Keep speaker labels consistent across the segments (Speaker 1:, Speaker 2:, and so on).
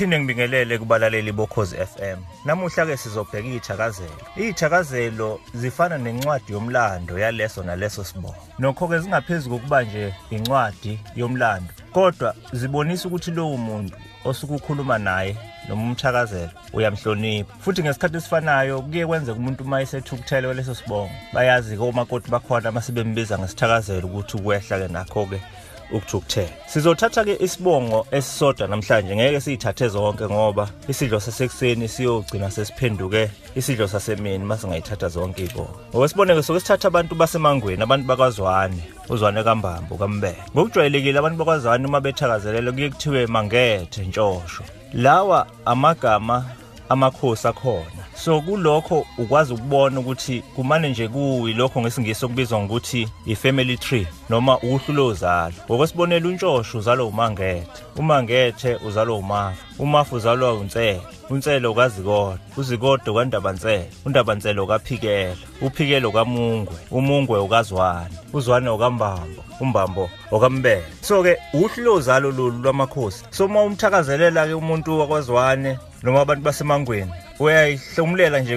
Speaker 1: Ngiphinde ngibingelele kubalaleli bokhozi FM. Namuhla ke sizobheka ithakazelo. Ithakazelo zifana nencwadi yomlando yaleso naleso sibongo. Nokho ke zingaphezulu kokuba nje incwadi yomlando, kodwa zibonisa ukuthi lowo muntu osuke ukhuluma naye noma umthakazelo uyamhlonipha futhi ngesikhathi esifanayo kuye kwenzeka umuntu uma esethukuthele kwaleso sibongo bayazi-ke omakoti bakhona uma sebembiza ngesithakazelo ukuthi ukwehla-ke nakho-ke ukuthukuthela sizothatha-ke isibongo esisodwa namhlanje ngeke siyithathe zonke ngoba isidlo sasekuseni siyogcina sesiphenduke isidlo sasemini uma singayithatha zonke iy'bongo. Ngokwesibonelo soke sithatha abantu basemangweni abantu bakwazwane uzwane kambambo kambele. Ngokujwayelekile abantu bakwazwane uma bethakazelela kuye kuthiwe mangethe ntshosho. Lawa amagama amakhosi akhona. So kulokho ukwazi ukubona ukuthi kumane nje kuyilokho ngesingisi okubizwa ngokuthi i-family tree noma uhlu lozalo ngokwesibonelo untshosho uzalwa umangethe umangethe uzalwa umafa umafa uzalwa unsele unsele ukazikodo uzikodo kandabansele undabansele ukaphikela uphikela ukamungwe umungwe ukazwane uzwane ukambambo umbambo okambele so-ke uhlu lozalo lolu lwamakhosi. So uma umthakazelela ke umuntu wakwazwane noma abantu basemangweni uyayihlomlela nje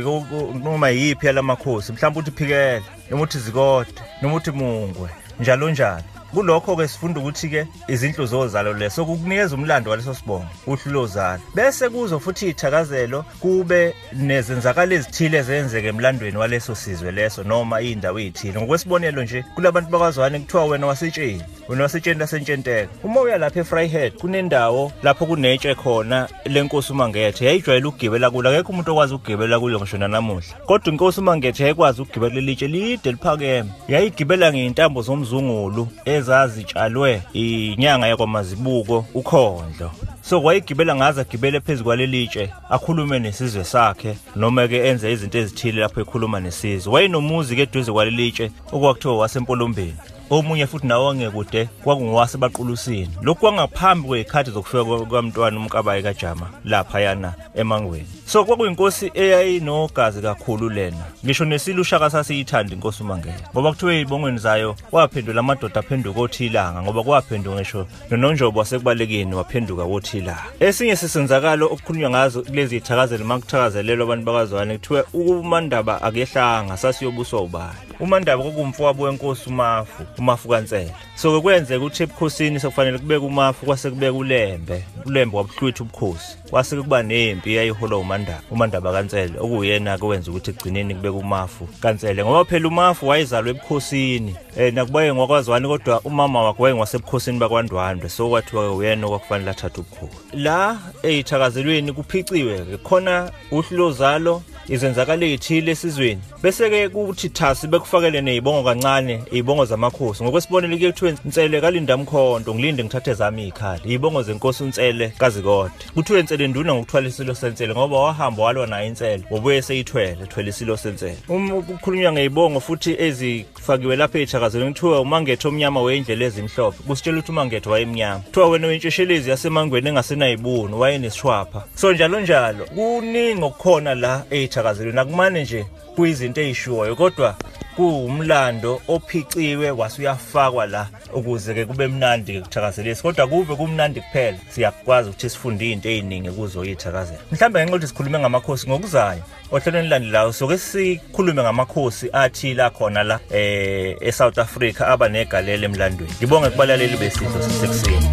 Speaker 1: noma yiphi yalamakhosi mhlawumbe uthi phikela noma uthi zikode noma uthi mungwe njalo njalo. Kulokho-ke sifunda ukuthi-ke izindlu zozalo leso kukunikeza umlando waleso sibongo uhlu lozalo. Bese kuzo futhi iy'thakazelo kube nezenzakalo ezithile ezenzeka emlandweni waleso sizwe leso noma iy'ndawo ey'thile. Ngokwesibonelo nje kulabantu bakwazwane kuthiwa wena wasetsheni wena wasetsheni lasentshenteka. Uma uya lapha e-fryhead kunendawo lapho kunetshe khona lenkosi umangethe yayijwayele ukugibela kulo. Akekho umuntu okwazi ukugibela kulo ngisho nanamuhla. Kodwa inkosi umangethe yayikwazi ukugibela lelitshe lide liphakeme yayigibela ngey'ntambo zomzungulu ezazitshalwe inyanga yakwamazibuko ukhondlo so wayegibela ngaze agibele phezu kwalelitshe akhulume nesizwe sakhe noma-ke enze izinto ezithile lapho ekhuluma nesizwe. Wayenomuzi-ke eduze kwalelitshe okwakuthiwa wasempolombeni. Omunye futhi nawo ongekude kwakungowasebaqulusini lokhu kwangaphambi kwey'khathi zokufika kwamntwana umkabayi kajama laphayana emangweni. So kwakuyinkosi eyayinogazi kakhulu lena. Ngisho nesilushaka sasiyithanda inkosi umangele ngoba kuthiwe ey'bongweni zayo waphendula amadoda aphenduka othilanga ngoba kwaphenduka ngisho nononjobo wasekubalekeni waphenduka wothilanga esinye sisenzakalo okukhulunywa ngazo kulezi y'thakazelo uma kuthakazelelwa abantu bakazwane kuthiwe umandaba akehlanga sasiyobuswa ubani? Umandaba kwakuwumfowabo wenkosi umafu. Umafu kansela so-ke kwenzeka ukuthi ebukhosini sekufanele kubeke umafu kwase kubeka ulembe. Ulembe wabuhlwitha ubukhosi. Kwase kuba nempi eyayiholwa umandaba umandaba kansele okuyena-ke wenza ukuthi ekugcineni kubeka umafu kansele ngoba phela umafu wayezalwa ebukhosini. Um nakubaye ngokwazwani kodwa umama wakhe wayengowasebukhosini bakwandwandwe. So kwathiwa uyena okwakufanele athathe ubukhosi. La ey'thakazelweni kuphiciwe-ke. Khona uhlu lozalo izenzakalo ey'thile esizweni. Bese-ke kuthi thasi bekufakele ney'bongo kancane iy'bongo zamakhosi. Ngokwesibonelo kuye kuthiwe nsele kalinda mkhonto ngilinde ngithathe zami iy'khali. Iy'bongo zenkosi unsele kazikode. Kuthiwe nsele nduna ngokuthwala isilo sensele ngoba wahamba walwa nayo insele wabuye seyithwele ethwele isilo sensele uma kukhulunywa ngey'bongo futhi ezifakiwe lapha ey'thakazelweni kuthiwa umangetho omnyama wey'ndlela ezimhlophe. Kusitshela ukuthi umangetho wayemnyama. Kuthiwa wena wentsheshelezi yasemangweni engasenayibuni wayenesishwapha. So njalo njalo kuningi okukhona la ey'thakazelweni akumane nje kuyizinto ey'shuwayo kodwa kuwumlando ophiciwe wasuyafakwa la ukuze-ke kube mnandi-ke kuthakazelisi kodwa kuve kumnandi kuphela. Siyakwazi ukuthi sifunde iy'nto ey'ningi kuzo iy'thakazelo mhlawumbe ngenxa yokuthi sikhulume ngamakhosi ngokuzayo ohlelweni landelayo soke sikhulume ngamakhosi athile akhona la um e-south africa aba negalelo emlandweni. Ngibonge kubalaleli besidlo sisekuseni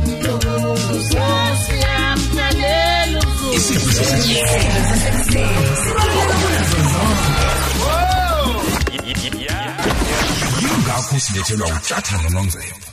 Speaker 2: isidlo sasekuseni. Yingakho silethelwa utshathana nonzebo